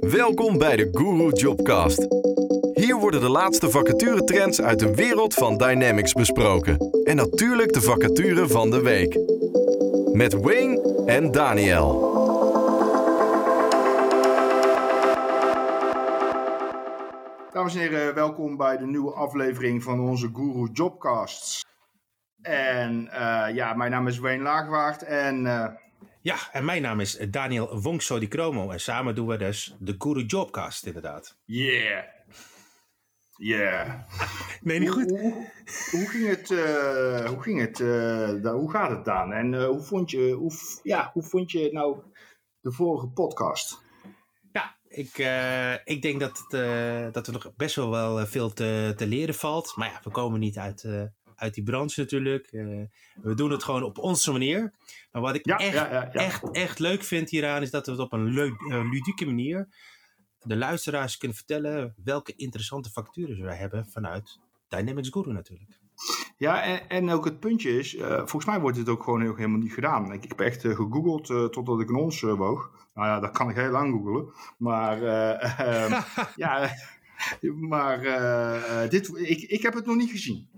Welkom bij de Guru Jobcast. Hier worden de laatste vacaturetrends uit de wereld van Dynamics besproken. En natuurlijk de vacature van de week. Met Wayne en Daniel. Dames en heren, welkom bij de nieuwe aflevering van onze Guru Jobcasts. En uh, ja, mijn naam is Wayne Laagwaard en... Uh, ja, en mijn naam is Daniel Wongso di Cromo. En samen doen we dus de Guru Jobcast, inderdaad. Yeah. Yeah. Nee, niet goed. Hoe, hoe, hoe ging het? Uh, hoe, ging het uh, hoe gaat het dan? En uh, hoe, vond je, hoe, ja, hoe vond je nou de vorige podcast? Ja, ik, ik denk dat, het, dat er nog best wel, wel veel te, te leren valt. Maar ja, we komen niet uit, uit die branche natuurlijk. we doen het gewoon op onze manier. Maar wat ik ja, echt, ja, ja, echt, echt leuk vind hieraan is dat we het op een leuk, ludieke manier de luisteraars kunnen vertellen welke interessante facturen wij hebben vanuit Dynamics Guru natuurlijk. Ja, en, en ook het puntje is, uh, volgens mij wordt dit ook gewoon helemaal niet gedaan. Ik, ik heb echt uh, gegoogeld uh, totdat ik een ons woog. Nou ja, dat kan ik heel lang googelen. Maar ehm, ja, maar dit, ik, ik heb het nog niet gezien.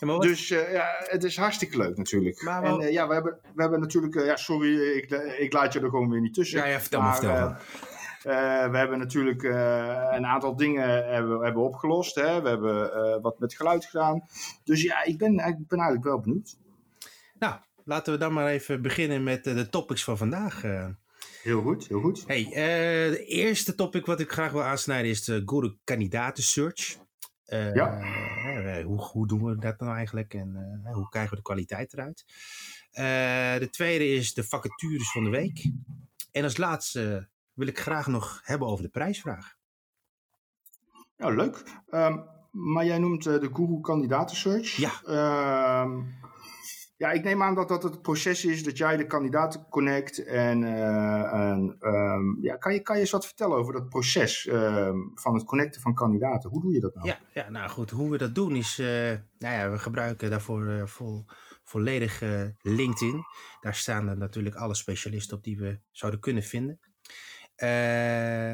Ja, dus ja, het is hartstikke leuk natuurlijk. Maar. En ja, we hebben, we hebben natuurlijk, ja sorry, ik, ik laat je er gewoon weer niet tussen. Ja, ja vertel maar, vertel uh, we hebben natuurlijk uh, een aantal dingen hebben, hebben opgelost. Hè. We hebben uh, wat met geluid gedaan. Dus ja, ik ben, ik ben eigenlijk wel benieuwd. Nou, laten we dan maar even beginnen met de topics van vandaag. Heel goed, heel goed. Hey, de eerste topic wat ik graag wil aansnijden is de Guru Kandidaten Search. Ja. Hoe, hoe, doen we dat nou eigenlijk en hoe krijgen we de kwaliteit eruit? de tweede is de vacatures van de week. En als laatste wil ik graag nog hebben over de prijsvraag. Ja, leuk. Um, maar jij noemt de Google kandidatensearch. Ja. Um, ja, ik neem aan dat dat het proces is dat jij de kandidaten connect. En, en um, ja, kan, je, kan je eens wat vertellen over dat proces van het connecten van kandidaten? Hoe doe je dat nou? Ja, ja nou goed, hoe we dat doen is, uh, nou ja, we gebruiken daarvoor vol, volledig LinkedIn. Daar staan er natuurlijk alle specialisten op die we zouden kunnen vinden. Uh,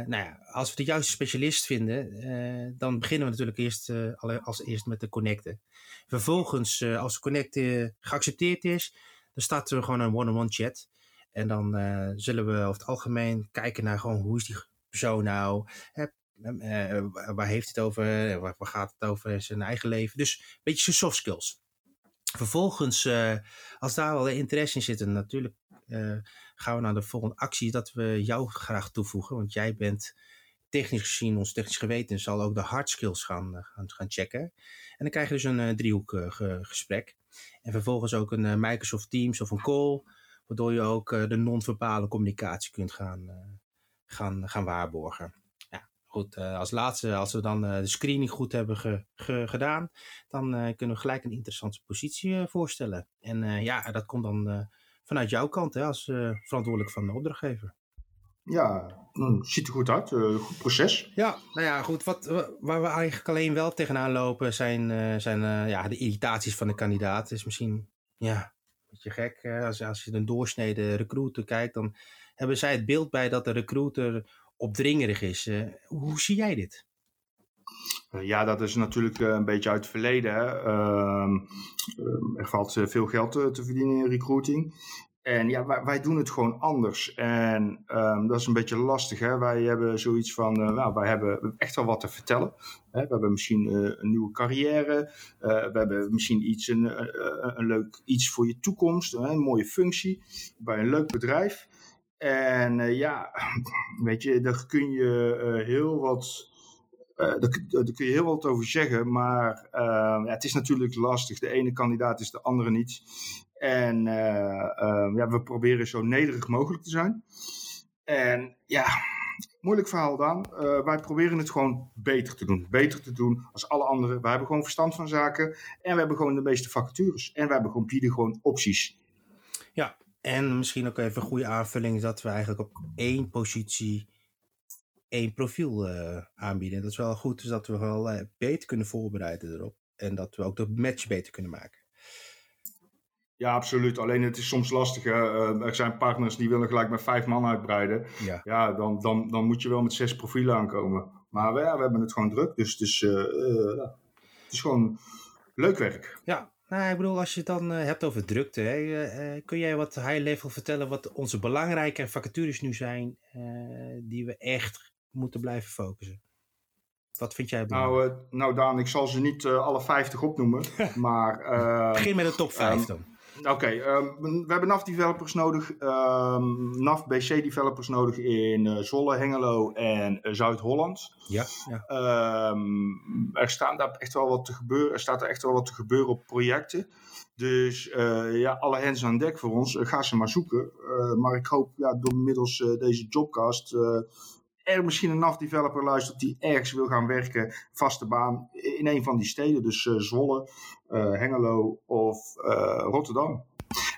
nou ja, als we de juiste specialist vinden, uh, dan beginnen we natuurlijk eerst uh, als eerst met de connecten. Vervolgens, als de connecten geaccepteerd is, dan starten we gewoon een one-on-one chat. En dan zullen we over het algemeen kijken naar gewoon hoe is die persoon nou, waar heeft het over, waar, waar, gaat het over zijn eigen leven. Dus een beetje zijn soft skills. Vervolgens, als daar wel interesse in zit, natuurlijk gaan we naar de volgende actie dat we jou graag toevoegen. Want jij bent technisch gezien, ons technisch geweten, zal ook de hard skills gaan, eh, gaan, gaan checken. En dan krijg je dus een uh, driehoek gesprek. En vervolgens ook een Microsoft Teams of een call, waardoor je ook de non-verbale communicatie kunt gaan, gaan, gaan waarborgen. Ja, goed, als laatste, als we dan de screening goed hebben ge, ge, gedaan, dan kunnen we gelijk een interessante positie voorstellen. En ja, dat komt dan vanuit jouw kant hè, als uh, verantwoordelijk van de opdrachtgever. Ja, mm, ziet er goed uit. Uh, goed proces. Ja, nou ja, goed. Wat, waar we eigenlijk alleen wel tegenaan lopen zijn, uh, zijn ja, de irritaties van de kandidaat. is misschien ja, een beetje gek. als, als je een doorsnede recruiter kijkt, dan hebben zij het beeld bij dat de recruiter opdringerig is. hoe zie jij dit? Ja, dat is natuurlijk een beetje uit het verleden. Hè. Uh, er valt veel geld te, verdienen in recruiting. En ja, wij, wij doen het gewoon anders. En um, dat is een beetje lastig. Hè? Wij hebben zoiets van, uh, wij hebben echt wel wat te vertellen. Hè? We hebben misschien een nieuwe carrière. We hebben misschien iets, een, een leuk iets voor je toekomst. Een mooie functie bij een leuk bedrijf. En ja, weet je, daar kun je heel wat uh, daar, kun je heel wat over zeggen, maar uh, ja, het is natuurlijk lastig. De ene kandidaat is de andere niet. En uh, ja, we proberen zo nederig mogelijk te zijn. En ja, moeilijk verhaal dan. wij proberen het gewoon beter te doen. Beter te doen als alle anderen. We hebben gewoon verstand van zaken. En we hebben gewoon de meeste vacatures. En we hebben gewoon, bieden gewoon opties. Ja, en misschien ook even een goede aanvulling dat we eigenlijk op één positie één profiel uh, aanbieden. Dat is wel goed, dus dat we wel uh, beter kunnen voorbereiden erop. En dat we ook de match beter kunnen maken. Ja, absoluut. Alleen het is soms lastig. er zijn partners die willen gelijk met vijf man uitbreiden. Ja, ja dan, dan, dan moet je wel met zes profielen aankomen. Maar ja, we hebben het gewoon druk. Dus het is, het is gewoon leuk werk. Ja, nou, ik bedoel, als je het dan hebt over drukte, hè, kun jij wat high level vertellen wat onze belangrijke vacatures nu zijn, die we echt moeten blijven focussen? Wat vind jij belangrijk? Nou, nou Daan, ik zal ze niet alle 50 opnoemen, maar... Begin met de top 5 um, dan. Oké, um, we hebben NAV-developers nodig, um, NAV-BC-developers nodig in Zwolle, Hengelo en Zuid-Holland. Ja, ja. Er staat daar echt wel wat te gebeuren. Er staat er echt wel wat te gebeuren op projecten. Dus ja, alle hands aan dek voor ons. ga ze maar zoeken. maar ik hoop ja, door middels deze jobcast er misschien een NAV-developer luistert die ergens wil gaan werken, vaste baan, in een van die steden. Dus uh, Zwolle, uh, Hengelo of uh, Rotterdam.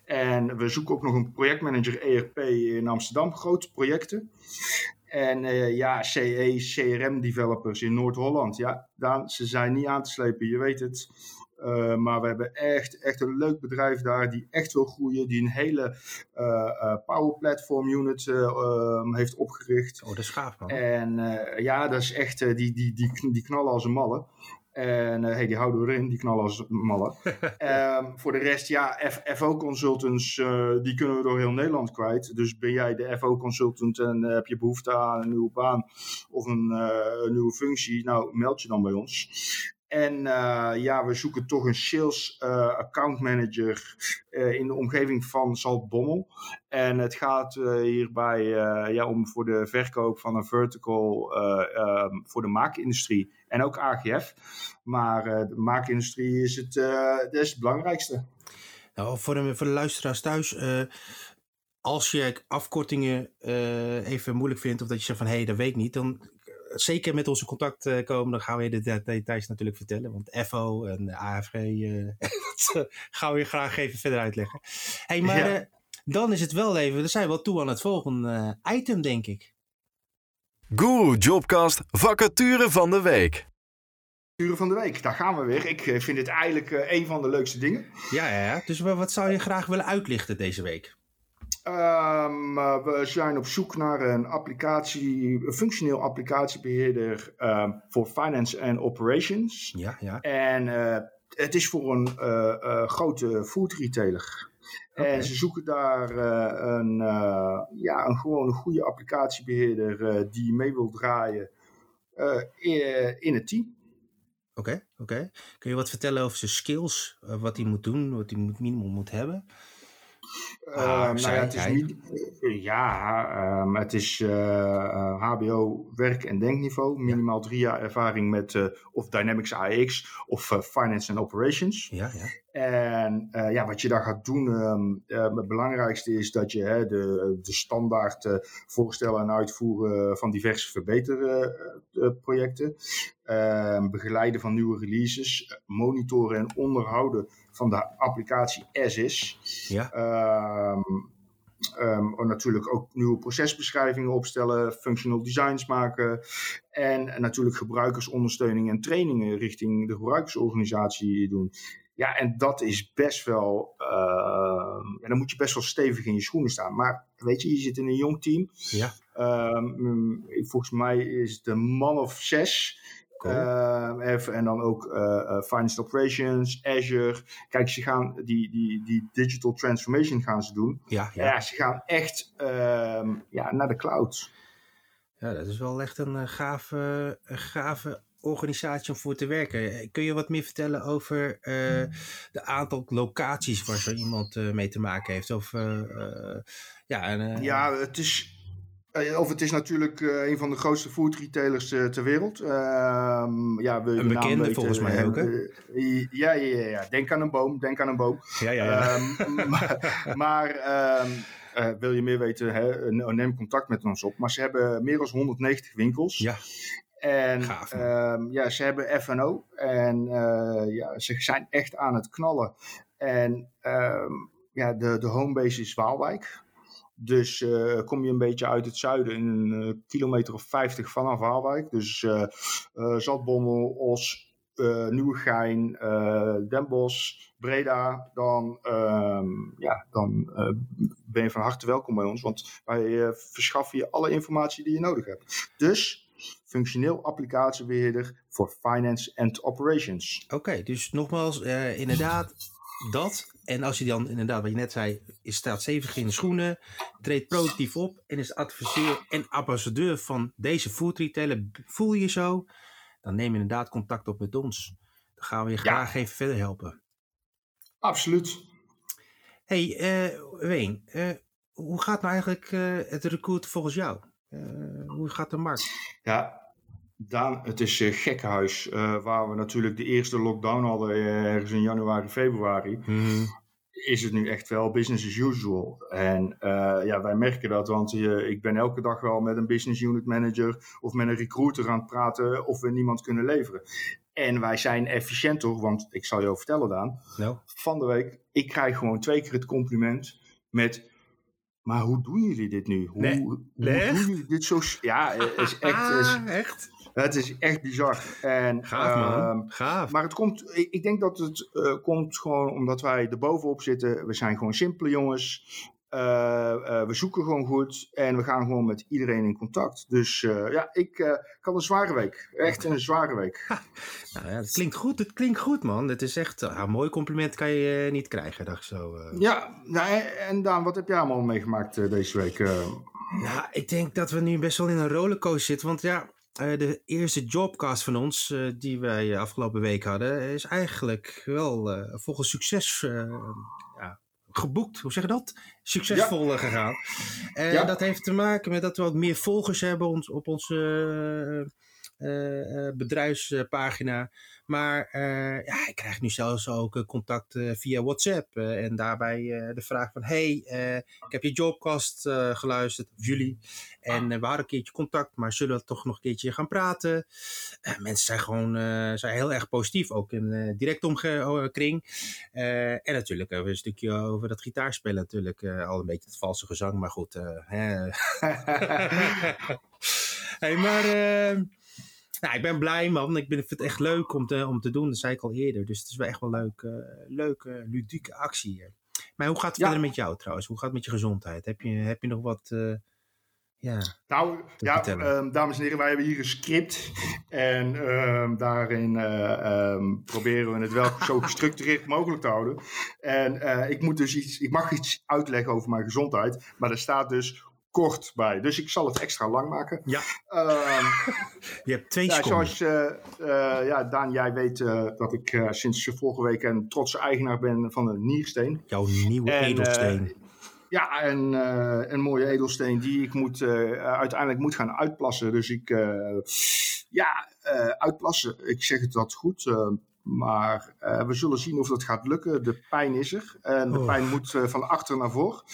En we zoeken ook nog een projectmanager ERP in Amsterdam, grote projecten. En ja, CE, CRM-developers in Noord-Holland. Ja, Daan, ze zijn niet aan te slepen, je weet het. Uh, maar we hebben echt, echt een leuk bedrijf daar die echt wil groeien. Die een hele uh, uh, Power Platform unit um, heeft opgericht. Oh, dat is gaaf man. En ja, dat is echt, die, die, die, die knallen als een malle. En hey, die houden we erin, die knallen als malle. um, voor de rest, ja, FO Consultants, die kunnen we door heel Nederland kwijt. Dus ben jij de FO Consultant en heb je behoefte aan een nieuwe baan of een, een nieuwe functie, nou meld je dan bij ons. En uh, ja, we zoeken toch een sales uh, account manager uh, in de omgeving van Zaltbommel. En het gaat hierbij ja, om voor de verkoop van een vertical um, voor de maakindustrie en ook AGF. Maar de maakindustrie is het, het belangrijkste. Nou, voor de, voor luisteraars thuis, als je afkortingen even moeilijk vindt of dat je zegt van hé, hey, dat weet ik niet, dan zeker met onze contact uh, komen, dan gaan we je de details natuurlijk vertellen. Want FO en AFG, uh, dat gaan we je graag even verder uitleggen. hey, maar ja. uh, dan is het wel even, dan zijn we wel toe aan het volgende item, denk ik. Guru Jobcast, vacature van de week. Vacature van de week, daar gaan we weer. Ik vind dit eigenlijk een van de leukste dingen. Ja, ja, ja. dus wat zou je graag willen uitlichten deze week? Um, we zijn op zoek naar een applicatie, een functioneel applicatiebeheerder um, voor finance en operations. Ja, ja. En uh, het is voor een uh, uh, grote food retailer. Okay. En ze zoeken daar een, ja, een gewoon een goede applicatiebeheerder die mee wil draaien in, in het team. Oké, okay, oké. Okay. Kun je wat vertellen over zijn skills, wat hij moet doen, wat hij moet, minimum moet hebben? Uh, nou ja, het is niet. Ja, um, het is uh, HBO werk- en denkniveau. Minimaal drie jaar ervaring met uh, of Dynamics AX of Finance and Operations. Ja, ja. En ja, wat je daar gaat doen, um, het belangrijkste is dat je hè, de, de standaard voorstellen en uitvoeren van diverse verbeterprojecten, ehm, begeleiden van nieuwe releases, monitoren en onderhouden van de applicatie as is. Ja. Um, um, natuurlijk ook nieuwe procesbeschrijvingen opstellen, functional designs maken en natuurlijk gebruikersondersteuning en trainingen richting de gebruikersorganisatie doen. Ja, en dat is best wel, uh, ja, dan moet je best wel stevig in je schoenen staan. Maar weet je, je zit in een jong team. Ja. Um, volgens mij is het een man of zes. Cool. Uh, en dan ook uh, Finance Operations, Azure. Kijk, ze gaan die, die, die digital transformation gaan ze doen. Ja, ja. ja ze gaan echt uh, ja, naar de cloud. Ja, dat is wel echt een gave, een gave organisatie om voor te werken. Kun je wat meer vertellen over uh, de aantal locaties waar zo iemand uh, mee te maken heeft? Of, uh, ja, en, ja, het is of het is natuurlijk uh, een van de grootste food retailers uh, ter wereld. Uh, ja, we een bekende weten, volgens mij ook, hè? ja, ja, ja, ja, denk aan een boom, denk aan een boom. Ja, ja, ja. Um, maar, maar um, wil je meer weten, hè, neem contact met ons op. Maar ze hebben meer dan 190 winkels. Ja. En Gaaf, um, ja, ze hebben F&O en ja, ze zijn echt aan het knallen. En ja, de, de homebase is Waalwijk. Dus uh, kom je een beetje uit het zuiden, in een uh, kilometer of 50 vanaf Waalwijk. Dus uh, Zaltbommel, Os, uh, Nieuwegein, Den Bosch, Breda, dan, ehm, ja, dan ben je van harte welkom bij ons. Want wij verschaffen je alle informatie die je nodig hebt. Dus functioneel applicatiebeheerder voor finance and operations. Oké, dus nogmaals, inderdaad, dat. En als je dan inderdaad, wat je net zei, is staat stevig in de schoenen, treedt productief op en is adviseur en ambassadeur van deze food retailer. Voel je je zo? Dan neem je inderdaad contact op met ons. Dan gaan we je graag even verder helpen. Absoluut. Hey, uh, Ween, uh, hoe gaat nou eigenlijk uh, het recruiten volgens jou? hoe gaat de markt? Ja, Daan, het is uh, gekkenhuis. Uh, waar we natuurlijk de eerste lockdown hadden uh, ergens in januari, februari. Mm. Is het nu echt wel business as usual. En ja, wij merken dat, want ik ben elke dag wel met een business unit manager of met een recruiter aan het praten of we niemand kunnen leveren. En wij zijn efficiënt toch, want ik zal je vertellen, Daan. No. Van de week, ik krijg gewoon twee keer het compliment met maar hoe doen jullie dit nu? Hoe, nee. hoe doen jullie dit zo... Ja, is echt... Is, ah, echt? Het is echt bizar. En, Gaaf man, uh, gaaf. Maar het komt, ik, denk dat het uh, komt gewoon omdat wij er bovenop zitten. We zijn gewoon simpele jongens. Uh, uh, we zoeken gewoon goed en we gaan gewoon met iedereen in contact. Dus ja, ik, ik had een zware week. Echt een zware week. Ha. Nou ja, het klinkt goed, het klinkt goed man. Het is echt een mooi compliment kan je niet krijgen, dacht zo. Ja, nou, en Daan, wat heb jij allemaal meegemaakt deze week? Nou, ik denk dat we nu best wel in een rollercoaster zitten. Want ja, uh, de eerste jobcast van ons, uh, die wij afgelopen week hadden, is eigenlijk wel uh, volgens succes ja, geboekt. Hoe zeg je dat? Succesvol ja. gegaan. En ja. dat heeft te maken met dat we ook meer volgers hebben op onze bedrijfspagina. Maar uh, ja, ik krijg nu zelfs ook contact uh, via WhatsApp. En daarbij de vraag van... Hey, ik heb je Jobcast geluisterd, of jullie. En we hadden een keertje contact, maar zullen we toch nog een keertje gaan praten? mensen zijn gewoon zijn heel erg positief, ook in uh, direct omkring. en natuurlijk hebben we een stukje over dat gitaarspelen natuurlijk. al een beetje het valse gezang, maar goed. hey, maar... Nou, ik ben blij man. Ik vind het echt leuk om te, om te doen. Dat zei ik al eerder. Dus het is wel echt wel leuk, uh, leuke, ludieke actie hier. Maar hoe gaat het ja. verder met jou trouwens? Hoe gaat het met je gezondheid? Heb je, heb je nog wat... Uh, ja, nou, ja, um, dames en heren, wij hebben hier een script. En um, daarin uh, um, proberen we het wel zo gestructureerd mogelijk te houden. En uh, ik, moet dus iets, ik mag iets uitleggen over mijn gezondheid. Maar er staat dus kort bij. Dus ik zal het extra lang maken. Ja. Um, je hebt twee ja, seconden. Zoals, uh, uh, ja, Daan, jij weet uh, dat ik sinds vorige week een trotse eigenaar ben van een niersteen. Jouw nieuwe en, edelsteen. ja, en, een mooie edelsteen die ik moet, uiteindelijk moet gaan uitplassen. Dus ik, ja, uitplassen. Ik zeg het wat goed. Maar uh, we zullen zien of dat gaat lukken. De pijn is er. En de oh. pijn moet uh, van achter naar voor.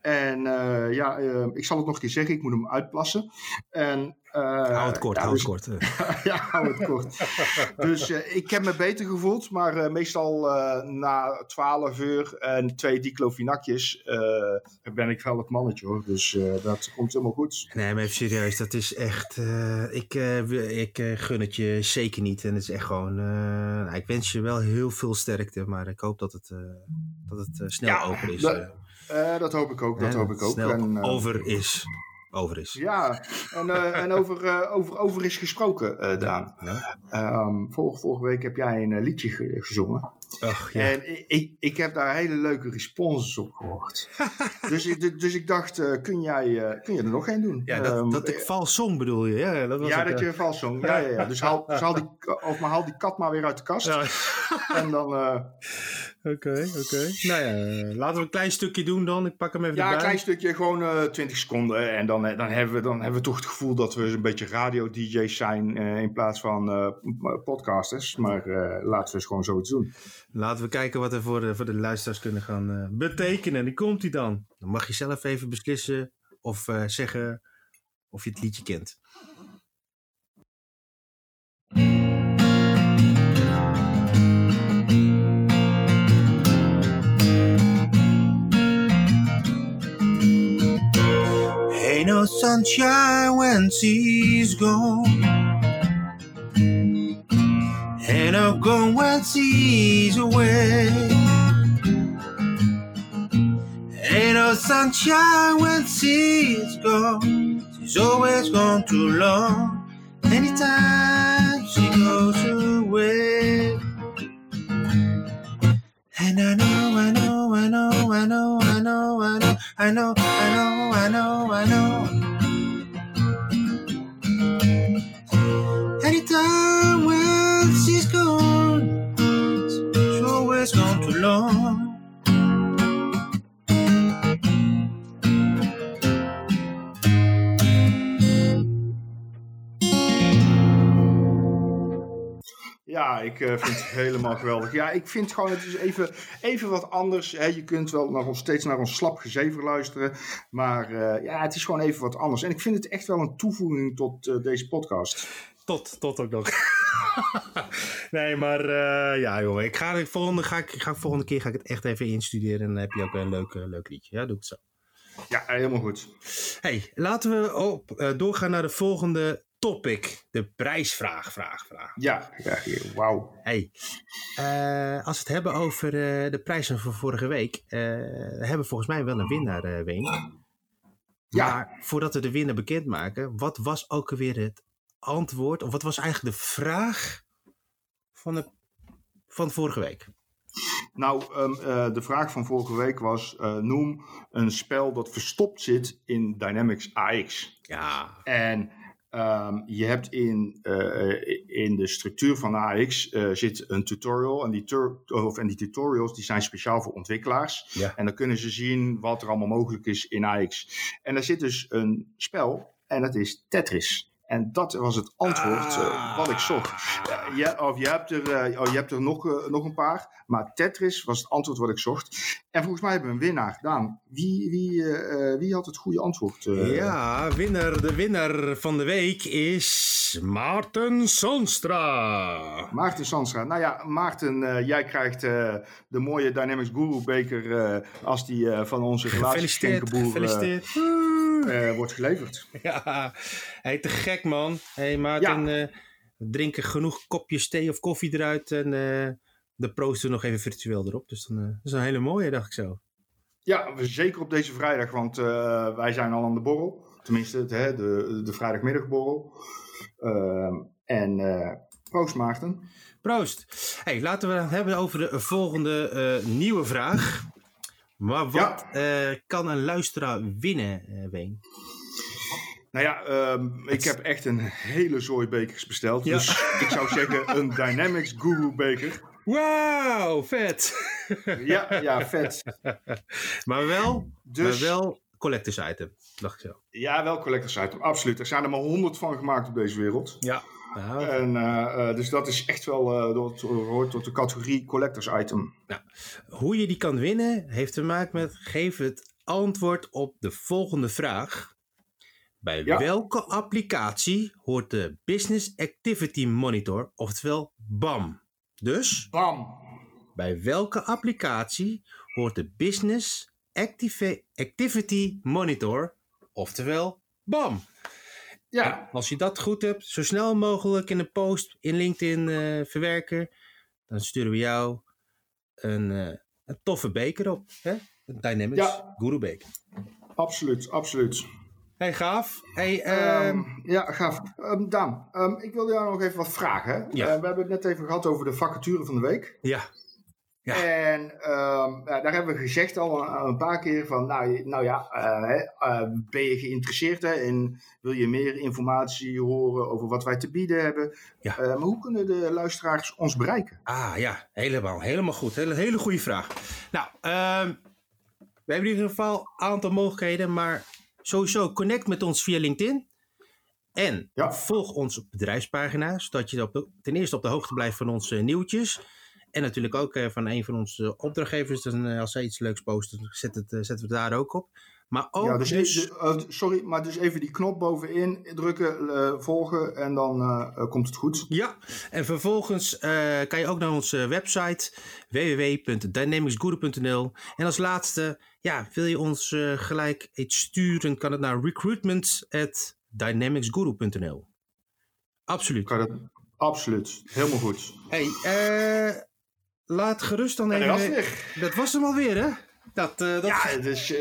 En uh, ja, ik zal het nog een keer zeggen. Ik moet hem uitplassen. En, hou het kort, ja, hou dus, het kort. ja, hou het kort. dus ik heb me beter gevoeld. Maar meestal na 12 uur en twee diclofenakjes ben ik wel het mannetje hoor. Dus dat komt helemaal goed. Nee, maar even serieus. Dat is echt... ik, ik gun het je zeker niet. En het is echt gewoon... Nou, ik wens je wel heel veel sterkte, maar ik hoop dat het, dat het snel ja, over is. Dat, uh, dat hoop ik ook, dat hoop ik ook. Snel en, over is. Over is. Ja, en, en over, over, over is gesproken, Daan. Ja. Um, vorige, vorige week heb jij een liedje gezongen. Ach, ja. En ik, ik heb daar hele leuke responses op gehoord. dus, ik, dus ik dacht, kun, jij, kun je er nog een doen? Ja, dat, um, dat ik vals zong bedoel je? Ja, dat was ja dat je vals zong. Ja, ja, ja. Dus haal, dus haal, die, of maar haal die kat maar weer uit de kast. Ja. en dan... Oké, oké. Okay. Nou ja, laten we een klein stukje doen dan. Ik pak hem even Ja, erbij. een klein stukje, gewoon 20 seconden. En dan, dan, hebben we, dan hebben we toch het gevoel dat we een beetje radio-dj's zijn in plaats van podcasters. Maar laten we eens gewoon zoiets doen. Laten we kijken wat er voor de, voor de luisteraars kunnen gaan uh, betekenen. Die komt hij dan. Dan mag je zelf even beslissen of uh, zeggen of je het liedje kent. Sunshine when she's gone. And I'll go when she's away. Ain't no sunshine when she's gone. She's always gone too long. Anytime she goes away. And I know, I know, I know, I know, I know, I know, I know, I know, I know, I know. Anytime when she's gone, she's always gone too long. Ja, ik uh, vind het helemaal geweldig. Ja, ik vind gewoon, het is even, even wat anders. Hè. Je kunt wel nog steeds naar ons slap gezever luisteren. Maar uh, ja, het is gewoon even wat anders. En ik vind het echt wel een toevoeging tot uh, deze podcast. Tot, tot ook nog. nee, maar ja, jongen. Ik ga, volgende, ga, ik, ga, volgende keer ga ik het echt even instuderen. En dan heb je ook een leuk, leuk liedje. Ja, doe ik het zo. Ja, helemaal goed. Hey, laten we op, doorgaan naar de volgende topic. De prijsvraag, vraag, vraag. Ja, ja wauw. Hey, als we het hebben over de prijzen van vorige week, hebben we volgens mij wel een winnaar, Ween. Ja. Maar voordat we de winnaar bekendmaken, wat was ook alweer het antwoord, of wat was eigenlijk de vraag van, de, van vorige week? Nou, um, de vraag van vorige week was: noem een spel dat verstopt zit in Dynamics AX. Ja. En Um, je hebt in, uh, in de structuur van AX zit een tutorial. En die, of, en die tutorials die zijn speciaal voor ontwikkelaars. Ja. En dan kunnen ze zien wat er allemaal mogelijk is in AX. En daar zit dus een spel. En dat is Tetris. En dat was het antwoord uh, wat ik zocht. Uh, ja, of je hebt er, uh, oh, je hebt er nog, nog een paar. Maar Tetris was het antwoord wat ik zocht. En volgens mij hebben we een winnaar gedaan. Wie, wie, wie had het goede antwoord? Ja, winnaar, de winnaar van de week is Maarten Sanstra. Maarten Sanstra. Nou ja, Maarten, jij krijgt de mooie Dynamics Guru beker als die van onze relatieschenkenboer Gefeliciteerd. Wordt geleverd. Ja, hey, te gek man. hey, Maarten, ja. we drinken genoeg kopjes thee of koffie eruit en de proosten nog even virtueel erop. Dus dan, uh, dat is een hele mooie, dacht ik zo. Ja, zeker op deze vrijdag, want uh, wij zijn al aan de borrel. Tenminste, het, hè, de, de vrijdagmiddagborrel. Uh, en uh, proost Maarten. Proost. Hey, laten we het hebben over de volgende nieuwe vraag. Maar wat ja. kan een luisteraar winnen, Ween? Nou ja, um, ik heb echt een hele zooi bekers besteld. Ja. Dus ik zou zeggen een Dynamics Guru beker. Wauw, vet. ja, ja, vet. maar wel, dus, maar wel collectors item, dacht ik zo. Ja, wel collectors item, absoluut. Er zijn er maar honderd van gemaakt op deze wereld. Ja. ja. En, uh, dus dat is echt wel, uh, hoort tot de categorie collectors item. Nou, hoe je die kan winnen, heeft te maken met geef het antwoord op de volgende vraag. Bij ja. welke applicatie hoort de Business Activity Monitor, oftewel BAM? Dus, Bam. bij welke applicatie hoort de Business Activ Activity Monitor, oftewel BAM? Ja. En als je dat goed hebt, zo snel mogelijk in een post in LinkedIn uh, verwerken, dan sturen we jou een, uh, een toffe beker op. Hè? Een Dynamics ja. Guru beker. Absoluut, absoluut. Hey, gaaf. Hey, um, um, ja, gaaf. Um, Daan, ik wilde jou nog even wat vragen. Ja. Uh, we hebben het net even gehad over de vacature van de week. Ja. Ja. En ja, daar hebben we gezegd al een, een, paar keer van, nou, nou ja, uh, uh, ben je geïnteresseerd hè, en wil je meer informatie horen over wat wij te bieden hebben? Ja. maar hoe kunnen de luisteraars ons bereiken? Ah ja, helemaal, helemaal goed. Hele, hele goede vraag. Nou, ehm, we hebben in ieder geval een aantal mogelijkheden, maar sowieso connect met ons via LinkedIn. En ja. volg ons op bedrijfspagina, zodat je op de, ten eerste op de hoogte blijft van onze nieuwtjes. En natuurlijk ook uh, van een van onze opdrachtgevers. Dus, als zij iets leuks posten, zet het, zetten we het daar ook op. Maar ook ja, dus, dus... dus sorry, maar dus even die knop bovenin drukken, volgen en dan komt het goed. Ja, en vervolgens kan je ook naar onze website www.dynamicsguru.nl en als laatste, ja, wil je ons gelijk iets sturen, kan het naar recruitment@dynamicsguru.nl. Absoluut. Kan dat, Absoluut. Helemaal goed. Hey, uh, laat gerust dan even... dat was weer. Dat was hem alweer, hè? Dat, uh, dat... Ja, dus... Uh,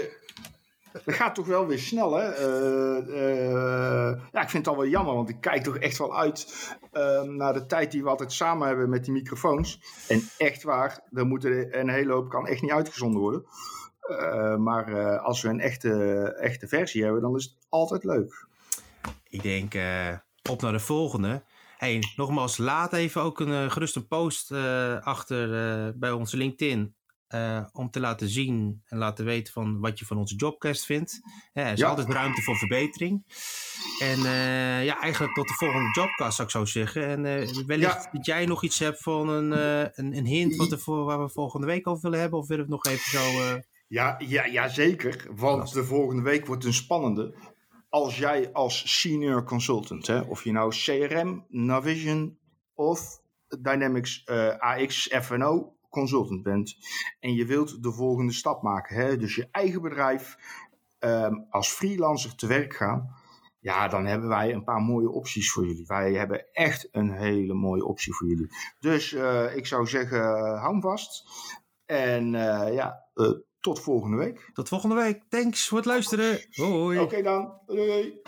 dat gaat toch wel weer snel, hè? ja, ik vind het al wel jammer, want ik kijk toch echt wel uit ehm, naar de tijd die we altijd samen hebben met die microfoons. En echt waar, er moet een hele hoop kan echt niet uitgezonden worden. maar als we een echte, echte versie hebben, dan is het altijd leuk. Ik denk, op naar de volgende. Hey, nogmaals, laat even ook een uh, gerust een post uh, achter uh, bij onze LinkedIn. om te laten zien en laten weten van wat je van onze jobcast vindt. er is ja. altijd ruimte voor verbetering. En ja, eigenlijk tot de volgende jobcast zou ik zo zeggen. En wellicht ja. dat jij nog iets hebt van een, een, een, hint wat er voor, waar we volgende week over willen hebben. Of willen we het nog even zo... Ja, ja, ja, zeker. Want de volgende week wordt een spannende als jij als senior consultant, hè, of je nou CRM, Navision of Dynamics uh, AX FNO consultant bent en je wilt de volgende stap maken, hè, dus je eigen bedrijf um, als freelancer te werk gaan, ja, dan hebben wij een paar mooie opties voor jullie. Wij hebben echt een hele mooie optie voor jullie. Dus uh, ik zou zeggen, hou vast. En uh, ja, tot volgende week. Tot volgende week. Thanks voor het luisteren. Hoi. Oké okay dan. Doei.